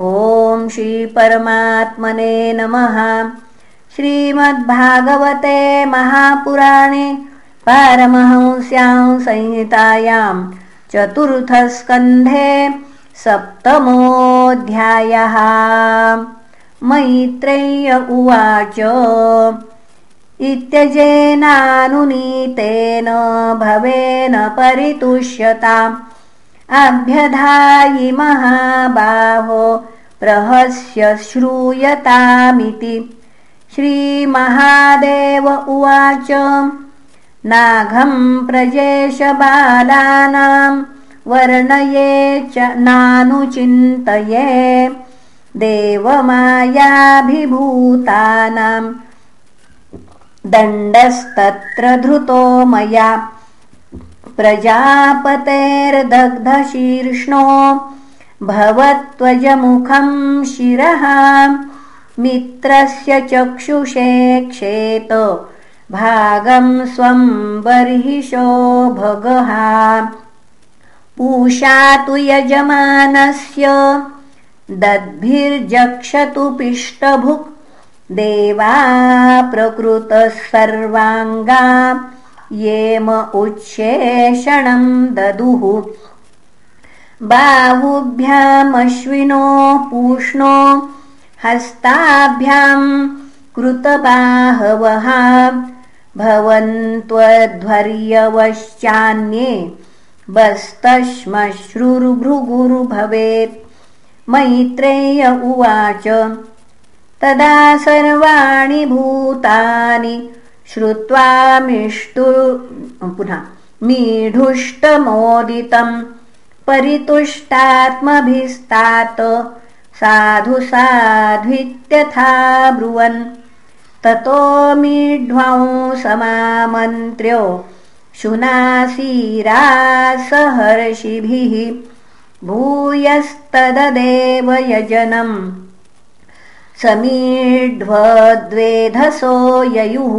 ॐ श्रीपरमात्मने नमः। श्रीमद्भागवते महापुराणे पारमहंस्यां संहितायां चतुर्थस्कन्धे सप्तमोऽध्यायः। मैत्रेय्य उवाच। इत्यजेनानुनीतेन भवेन परितुष्यताम् अभ्यधायि महाबाहो प्रहस्य श्रूयतामिति। श्रीमहादेव उवाच नाघं प्रजेशबालानां वर्णये च नानुचिन्तये देवमायाभिभूतानां। दण्डस्तत्र धृतो मया प्रजापतेर्दग्धशीर्ष्णो भवत्वजमुखं शिरः मित्रस्य चक्षुषे क्षेत भागं स्वं बर्हिषो भगः। पूषा तु यजमानस्य दद्भिर्जक्षतु पिष्टभुक् देवा प्रकृतः सर्वाङ्गा येम उच्छेषणं ददुः। बाहुभ्यामश्विनो पूष्णो हस्ताभ्यां कृतबाहवः। भवन्त्वध्वर्यवश्चान्ये बस्तश्मश्रुर्भृगुर्भवेत् मैत्रेय उवाच तदा सर्वाणि भूतानि श्रुत्वा पुनः मीढुष्टमोदितं परितुष्टात्मभिस्तात साधु साध्वित्यथा ब्रुवन्। ततो मीढ्वांसमामन्त्र्यो शुनासीरासहर्षिभिः भूयस्तददेव यजनम् समीढ्वद्वेधसो ययुः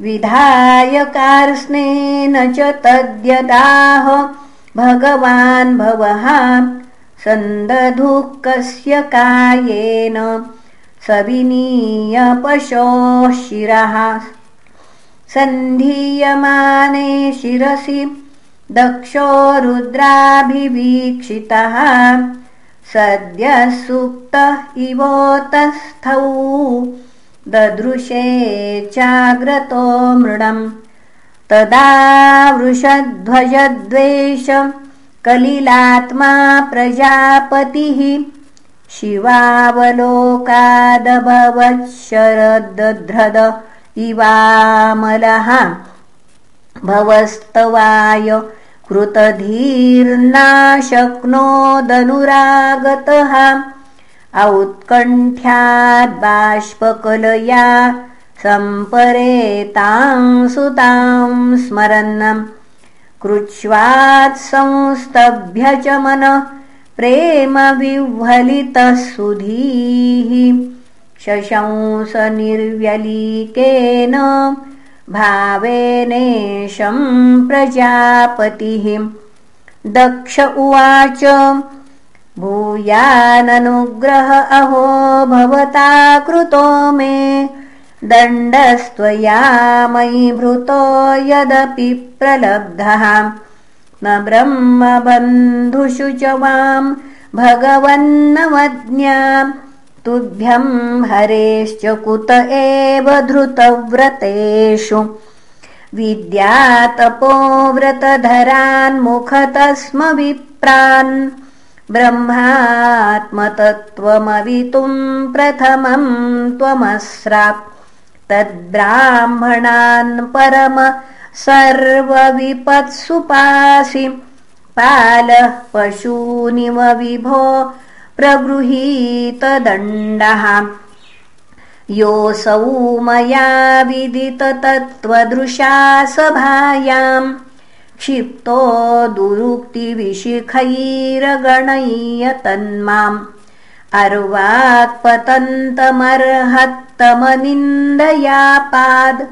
विधायकार्स्नेन च तद्यदाह। भगवान् भवः सन्दधुःखस्य कायेन सविनीयपशोः शिरः। सन्धीयमाने शिरसि दक्षो रुद्राभिवीक्षितः। सद्यः सुप्तः इवोतस्थौ ददृशे चाग्रतो मृडम्। तदा वृषध्वजद्वेष कलिलात्मा प्रजापतिः शिवावलोकादभवच्छरदध्रद इवामलः। भवस्तवाय कृतधीर्ना शक्नोदनुरागतः औत्कण्ठ्याद्बाष्पकलया सम्परेतां सुतां स्मरन् कृच्छ्वात् संस्तभ्य च मनः प्रेमविह्वलितः सुधीः शशंसनिर्व्यलीकेन भावेनेशं प्रजापतिः। दक्ष उवाच भूयाननुग्रह अहो भवता कृतो मे। दण्डस्त्वया मयि भृतो यदपि प्रलब्धः। न ब्रह्मबन्धुषु च वां भगवन्नवज्ञाम्। तुभ्यं हरेश्च कुत एव धृतव्रतेषु। विद्यातपोव्रतधरान्मुखत स्म विप्रान् ब्रह्मात्मतत्त्वमवितुं प्रथमं त्वमस्राप्। तद्ब्राह्मणान् परम सर्वविपत्सुपासि। पालः पशूनिव विभो प्रगृहीतदण्डः। योऽसौ मया विदिततत्त्वदृशा सभायाम् क्षिप्तो दुरुक्तिविशिखैरगणय्य तन्माम् अर्वाक्पतन्तमर्हत्तमनिन्दयापाद्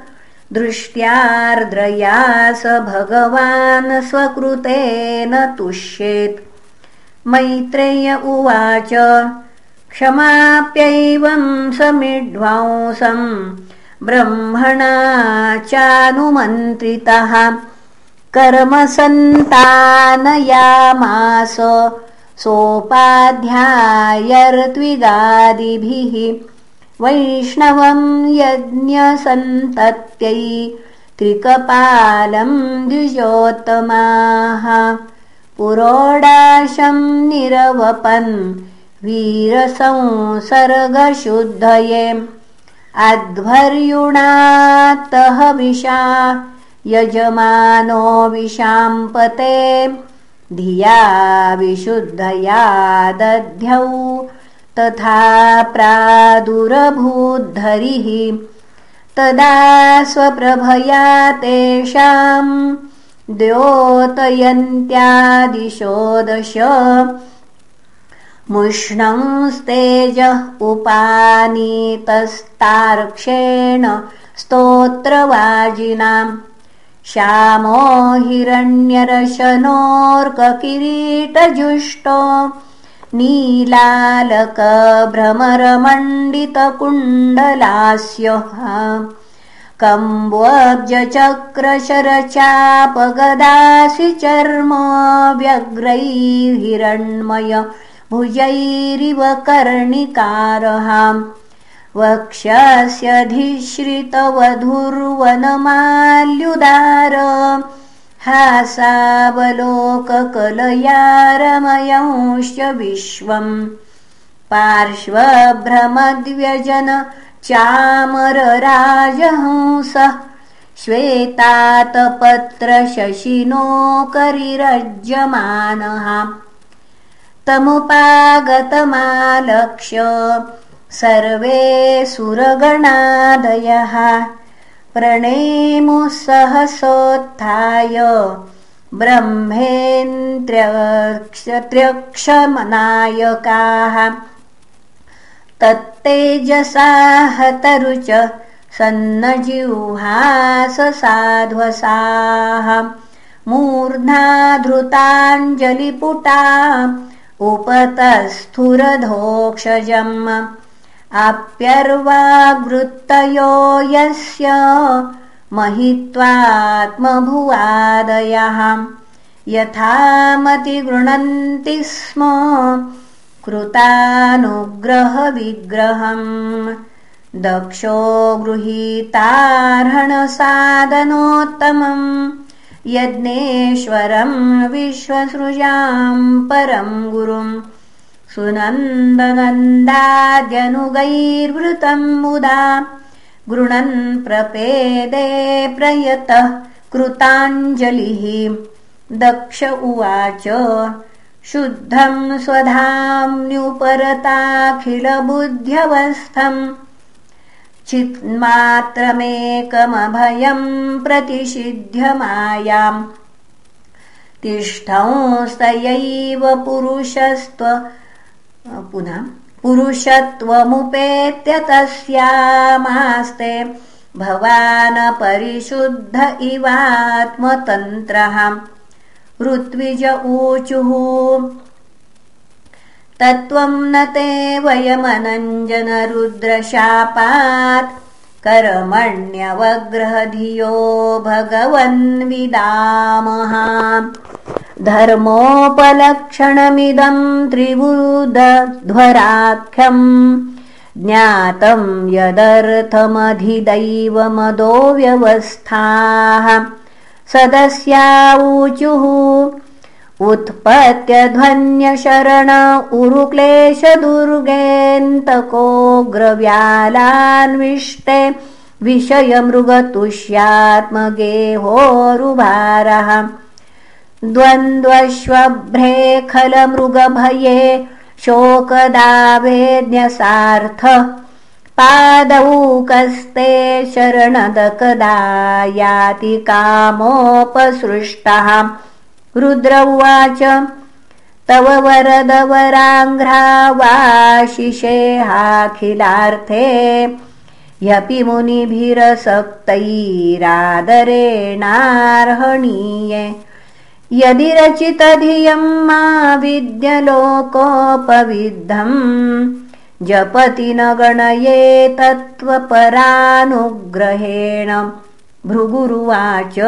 दृष्ट्यार्द्रया स भगवान् स्वकृतेन तुष्येत्। मैत्रेय उवाच क्षमाप्यैवं समिढ्वांसम् ब्रह्मणा चानुमन्त्रितः कर्मसन्तानयामास सोपाध्यायर्त्विगादिभिः वैष्णवं यज्ञसन्तत्यै त्रिकपालं द्विजोत्तमाः पुरोडाशं निरवपन् वीरसंसर्गशुद्धये अध्वर्युणातः विशा यजमानो विशाम्पते धिया विशुद्धया दध्यौ तथा प्रादुरभूद्धरिः तदा स्वप्रभया तेषाम् द्योतयन्त्यादिशोदश मुष्णंस्तेजः उपानीतस्तार्क्षेण स्तोत्रवाजिनाम् श्यामो हिरण्यरशनोर्ककिरीटजुष्टो नीलालकभ्रमरमण्डितकुण्डलास्यः। कम्बोऽब्जचक्रशरचापगदासि चर्म व्यग्रैर्हिरण्मय भुजैरिव कर्णिकारः वक्षस्यधिश्रितवधुर्वनमाल्युदार। हासावलोककलयारमयंश्च विश्वम् पार्श्वभ्रमद्व्यजन चामरराजहंसः श्वेतातपत्रशशिनोकरिरज्यमानः तमुपागतमालक्ष्य सर्वे सुरगणादयः। प्रणेमुः सहसोत्थाय ब्रह्मेन्द्र्यक्षनायकाः तत्तेजसा हतरु च सन्नजिह्वाससाध्वसाः। मूर्धा धृताञ्जलिपुटा उपतस्थुरधोक्षजम् आप्यर्वावृत्तयो यस्य महित्वात्मभुवादयः। यथामति गृह्णन्ति स्म कृतानुग्रहविग्रहम्। दक्षो गृहीतार्हणसाधनोत्तमम्। यज्ञेश्वरं विश्वसृजां परं गुरुम् सुनन्दनन्दाद्यनुगैर्वृतं मुदा गृणन् प्रपेदे प्रयतः कृताञ्जलिः। दक्ष उवाच शुद्धं स्वधाम्न्युपरताखिलबुद्ध्यवस्थम् चिन्मात्रमेकमभयं प्रतिषिध्यमायाम् तिष्ठंस्तयैव पुरुषस्त्व पुनः पुरुषत्वमुपेत्य तस्यामास्ते भवान् परिशुद्ध इवात्मतन्त्रः। ऋत्विज ऊचुः। तत्त्वं न ते वयमनञ्जनरुद्रशापात् कर्मण्यवग्रहधियो भगवन्विदामः। धर्मोपलक्षणमिदं त्रिवुदध्वराख्यम् ज्ञातं यदर्थमधिदैवमदो व्यवस्थाः सदस्याऊचुः उत्पत्यध्वन्यशरण उरुक्लेशदुर्गेऽन्तकोऽग्रव्यालान्विष्टे विषयमृगतुष्यात्मगेहोरुभारः द्वन्द्वश्वभ्रेखलमृगभये शोकदावेद्यसार्थ पादौकस्ते शरणदकदा याति कामोपसृष्टः रुद्र उवाच। तव वरदवराङ्घ्रावाशिषेहाखिलार्थे ह्यपि मुनिभिरसक्तैरादरेणार्हणीये। यदि रचितधियं मा विद्यलोकोपविद्धम् जपति न गणये तत्त्वपरानुग्रहेण। भृगुरुवाच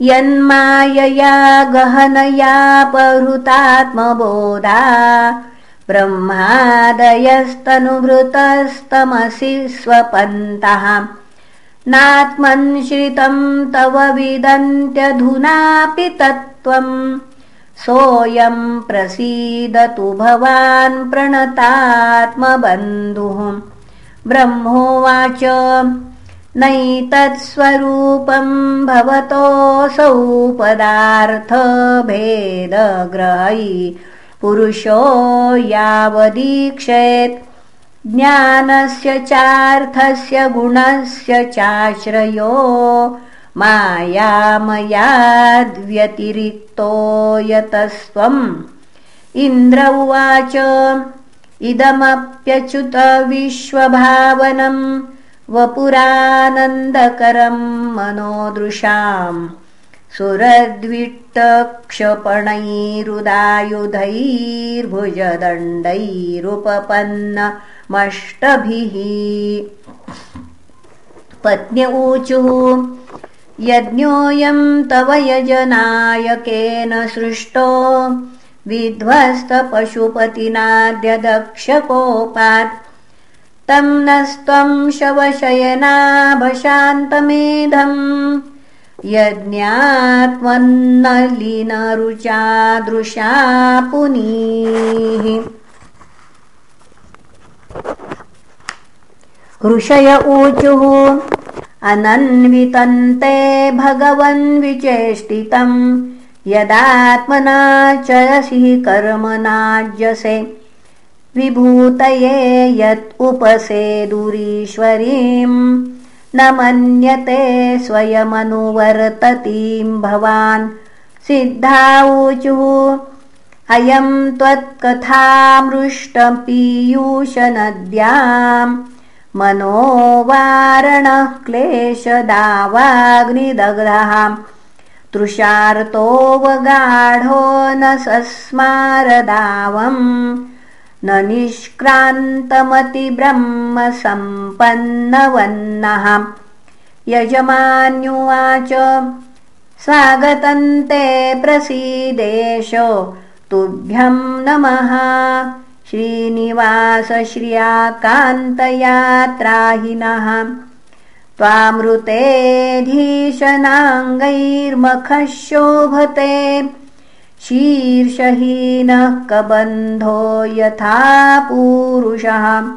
यन्मायया गहनयापहृतात्मबोधा ब्रह्मादयस्तनुभृतस्तमसि स्वपन्तः नात्मन्श्रितं तव विदन्त्यधुनापि तत्त्वम्। सोऽयं प्रसीदतु भवान् प्रणतात्मबन्धुः। ब्रह्मोवाच नैतत्स्वरूपं भवतोऽसौ पदार्थभेदग्रहै पुरुषो यावदीक्षेत् ज्ञानस्य चार्थस्य गुणस्य चाश्रयो मायामयाद्व्यतिरिक्तो यतस्त्वम्। इन्द्र उवाच इदमप्यच्युतविश्वभावनम् वपुरानन्दकरम् मनोदृशाम् सुरद्विट्टक्षपणैरुदायुधैर्भुजदण्डैरुपपन्नमष्टभिः। पत्न्य ऊचुः यज्ञोऽयम् तव यजनायकेन सृष्टो विध्वस्तपशुपतिनाद्यदक्षकोपात् तम् नस्त्वम् शवशयनाभशान्तमेधम्। यज्ञात्मन्नलिनरुचादृशा पुनीः। ऋषय ऊचुः अनन्वितन्ते भगवन्विचेष्टितम् यदात्मना चरसि कर्मनाज्यसे विभूतये यत् उपसेदुरीश्वरीम् न मन्यते स्वयमनुवर्ततीम् भवान्। सिद्धाऊचुः अयम् त्वत्कथामृष्टपीयूषनद्याम् मनोवारणः क्लेशदावाग्निदग्धः। तृषार्तोऽवगाढो न सस्मारदावम् न निष्क्रान्तमतिब्रह्मसम्पन्नवन्नः। यजमान्युवाच स्वागतन्ते प्रसीदेश तुभ्यं नमः। श्रीनिवास श्रियाकान्तयात्राहिनः त्वामृतेऽधीशनाङ्गैर्मखः शोभते शीर्षहीनः कबन्धो यथा पूरुषः।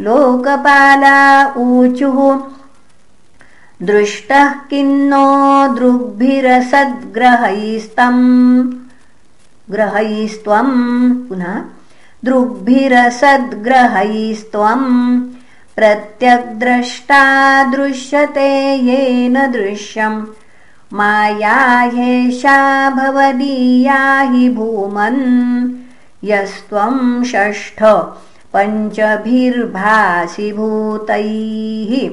लोकपाला ऊचुः। दृष्टः किन्नो दृग्भिरसद्ग्रहैस्तम्। ग्रहैस्त्वम् पुनः दृग्भिरसद्ग्रहैस्त्वम्। प्रत्यग्द्रष्टा दृश्यते येन दृश्यम् माया ह्येषा भवदीया हि भूमन् यस्त्वम् षष्ठ पञ्चभिर्भासि भूतैः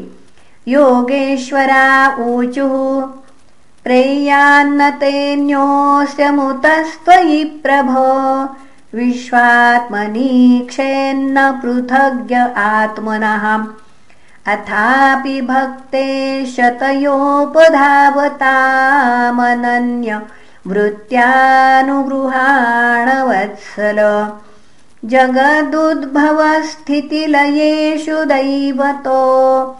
योगेश्वरा ऊचुः प्रेयान्नतेऽन्योऽस्य मुतस्त्वयि प्रभो। विश्वात्मनीक्षेन्न पृथग्य आत्मनः अथापि भक्ते शतयोपधावतामनन्य वृत्त्यानुगृहाणवत्सल जगदुद्भवस्थितिलयेषु दैवतो।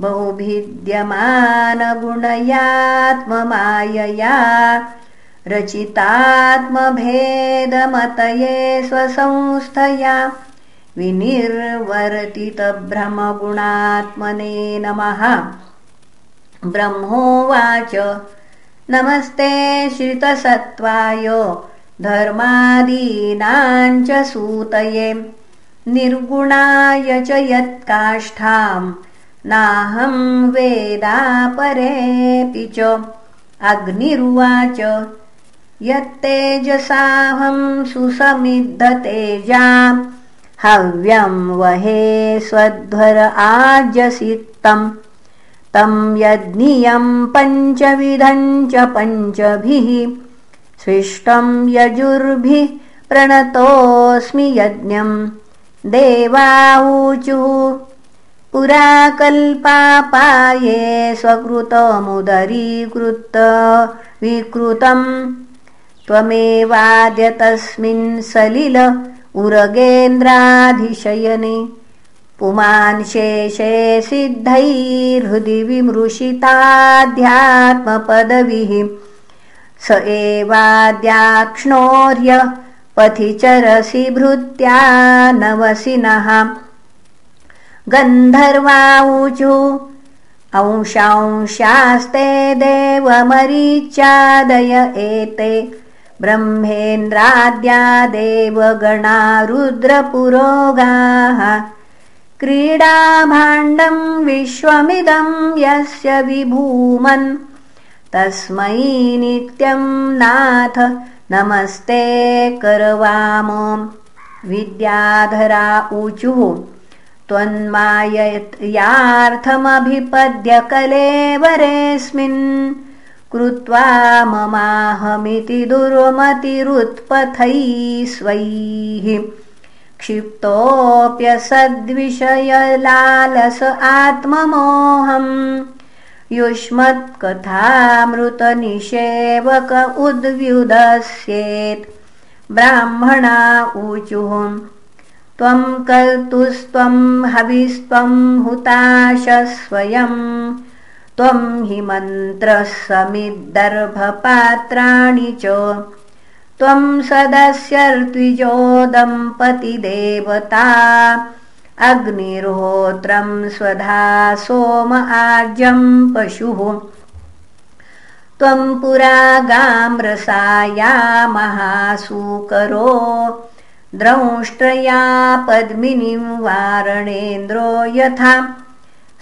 बहुभिद्यमानगुणयात्ममायया। रचितात्मभेदमतये स्वसंस्थया विनिर्वर्तितभ्रमगुणात्मने नमः। ब्रह्मोवाच। नमस्ते श्रितसत्त्वाय। धर्मादीनाञ्च सूतये। निर्गुणाय च यत्काष्ठाम् नाहं वेदापरेऽपि च। अग्निरुवाच। यत्तेजसाहं सुसमिद्धतेजा हव्यं वहे स्वध्वर आज्यसिक्तं तं यज्ञियं पञ्चविधं च पञ्चभिः। स्विष्टं यजुर्भिः प्रणतोऽस्मि यज्ञम् देवाऊचुः पुरा कल्पापाये स्वकृतमुदरीकृत विकृतम् त्वमेवाद्य तस्मिन् सलिल उरगेन्द्राधिशयने पुमान्शेषे सिद्धैर्हृदि विमृशिताध्यात्मपदविः स एवाद्याक्ष्णोर्य पथि चरसि भृत्या नवसिनः। गन्धर्वाऊचु अंशांशास्ते देवमरीच्यादय एते ब्रह्मेन्द्राद्या देवगणा रुद्रपुरोगाः क्रीडाभाण्डम् विश्वमिदं यस्य विभूमन्। तस्मै नित्यम् नाथ नमस्ते करवाम। विद्याधरा ऊचुः त्वन्माययार्थमभिपद्य कलेवरेऽस्मिन् कृत्वा ममाहमिति दुर्मतिरुत्पथैः स्वैः क्षिप्तोऽप्यसद्विषयलालस आत्ममोहम्। युष्मत्कथामृतनिषेवक उद्व्युदस्येत्। ब्राह्मणा ऊचुः त्वं कर्तुस्त्वं हविस्त्वं हुताशस्वयं त्वं हि मन्त्रः समिद्दर्भपात्राणि च। त्वं सदस्यर्त्विजो दम्पतिदेवता। अग्निर्होत्रं स्वधा सोम आज्यं पशुः। त्वं पुरा गाम्रसाया महासूकरो द्रंष्ट्रया पद्मिनीं वारणेन्द्रो यथा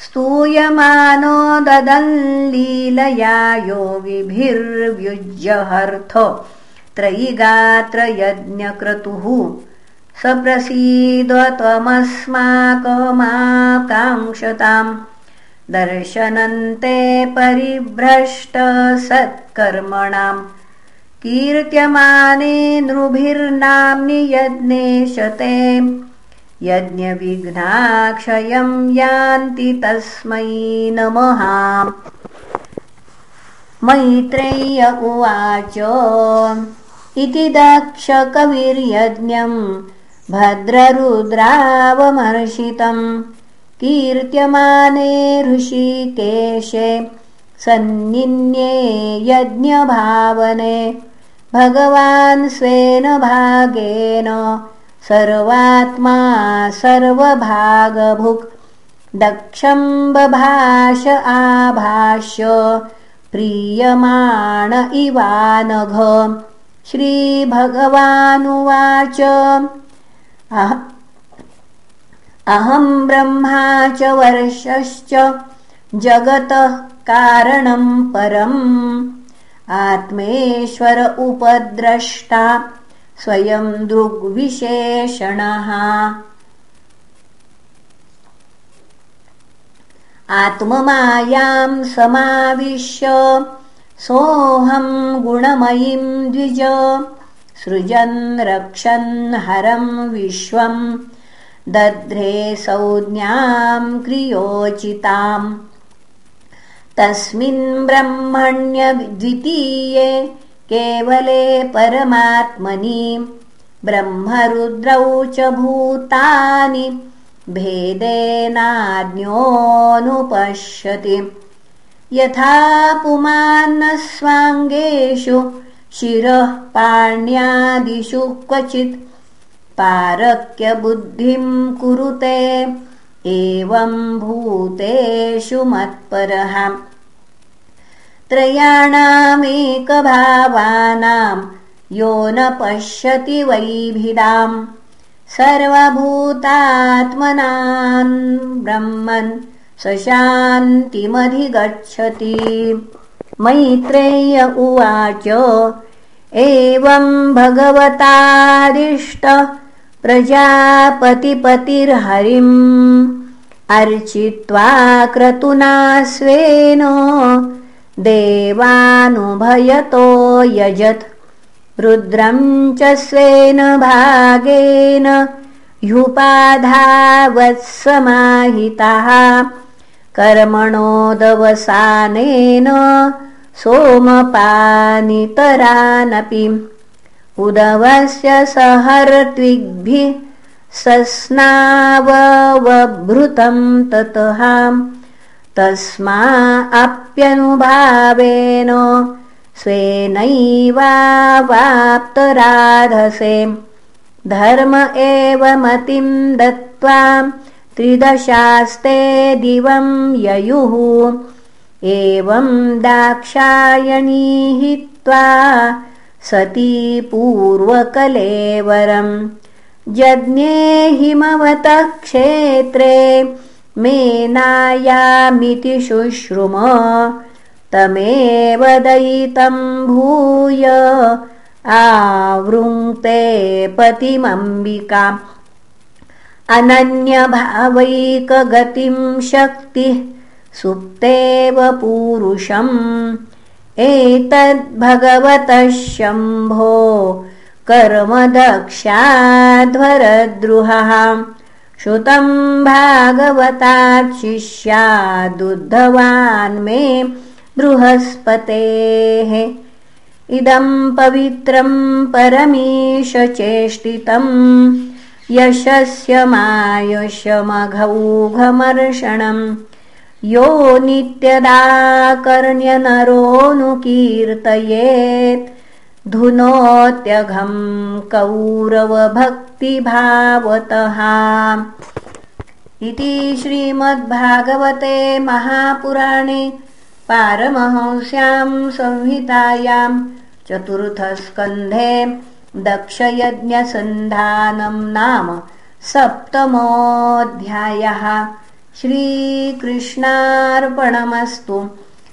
स्तूयमानो ददल्लीलया योगिभिर्व्युज्यहर्थ त्रयिगात्रयज्ञक्रतुः स प्रसीद त्वमस्माकमाकाङ्क्षताम् दर्शनन्ते परिभ्रष्टसत्कर्मणाम् कीर्त्यमाने नृभिर्नाम्नि यज्ञेशते यज्ञविघ्नाक्षयं यान्ति तस्मै नमः। मैत्रेय्य उवाच इति दक्षकविर्यज्ञम् भद्ररुद्रावमर्शितम् कीर्त्यमाने ऋषिकेशे सन्निन्ये यज्ञभावने भगवान् स्वेन भागेन सर्वात्मा सर्वभागभुक्। दक्षम्बभाष प्रीयमाण इवानघ। श्रीभगवानुवाच। अहं ब्रह्मा च वर्षश्च जगतः कारणं परम्। आत्मेश्वर उपद्रष्टा स्वयं दृग्विशेषणः। आत्ममायां समाविश्य सोऽहं गुणमयीं द्विज। सृजन् रक्षन् हरं विश्वं दध्रे संज्ञां क्रियोचिताम्। तस्मिन् ब्रह्मण्यद्वितीये केवले परमात्मनि ब्रह्मरुद्रौ च भूतानि भेदेनाज्ञोऽनुपश्यति। यथा पुमान्नस्वाङ्गेषु शिरः पाण्यादिषु क्वचित् पारक्यबुद्धिं कुरुते एवं भूतेषु मत्परः त्रयाणामेकभावानां यो न पश्यति वैभिदाम् सर्वभूतात्मनान् ब्रह्मन् स शान्तिमधिगच्छति मैत्रेय उवाच एवं भगवतादिष्ट प्रजापतिपतिर्हरिम् अर्चित्वा क्रतुना स्वेन देवानुभयतो यजत्। रुद्रं च स्वेन भागेन ह्युपाधावत्समाहिताः। कर्मणोदवसानेन सोमपानितरानपि। उदवस्य सहर्त्विग्भिः सस्नाववभृतं ततः। तस्मा अप्यनुभावेन स्वेनैवाप्तराधसे धर्म एव मतिं दत्त्वा त्रिदशास्ते दिवं ययुः। एवं दाक्षायणी हित्वा सती पूर्वकलेवरम् जज्ञे हिमवतः क्षेत्रे मेनायामिति शुश्रुम तमेव दयितं भूय। आवृङ्क्ते पतिमम्बिका अनन्यभावैकगतिं शक्तिः सुप्तेव पूरुषम्। एतद्भगवतः शम्भो कर्मदक्षाध्वरद्रुहः श्रुतं भागवताच्छिष्यादुद्धवान् मे बृहस्पतेः। इदं पवित्रं परमीशचेष्टितं यशस्य मायुष्यमघौघमर्षणम् यो नित्यदाकर्ण्यनरोऽनुकीर्तयेत् धुनोत्यघं कौरवभक्तिभावतः इति श्रीमद्भागवते महापुराणे पारमहंस्यां संहितायां चतुर्थस्कन्धे दक्षयज्ञसन्धानं नाम सप्तमोऽध्यायः। श्रीकृष्णार्पणमस्तु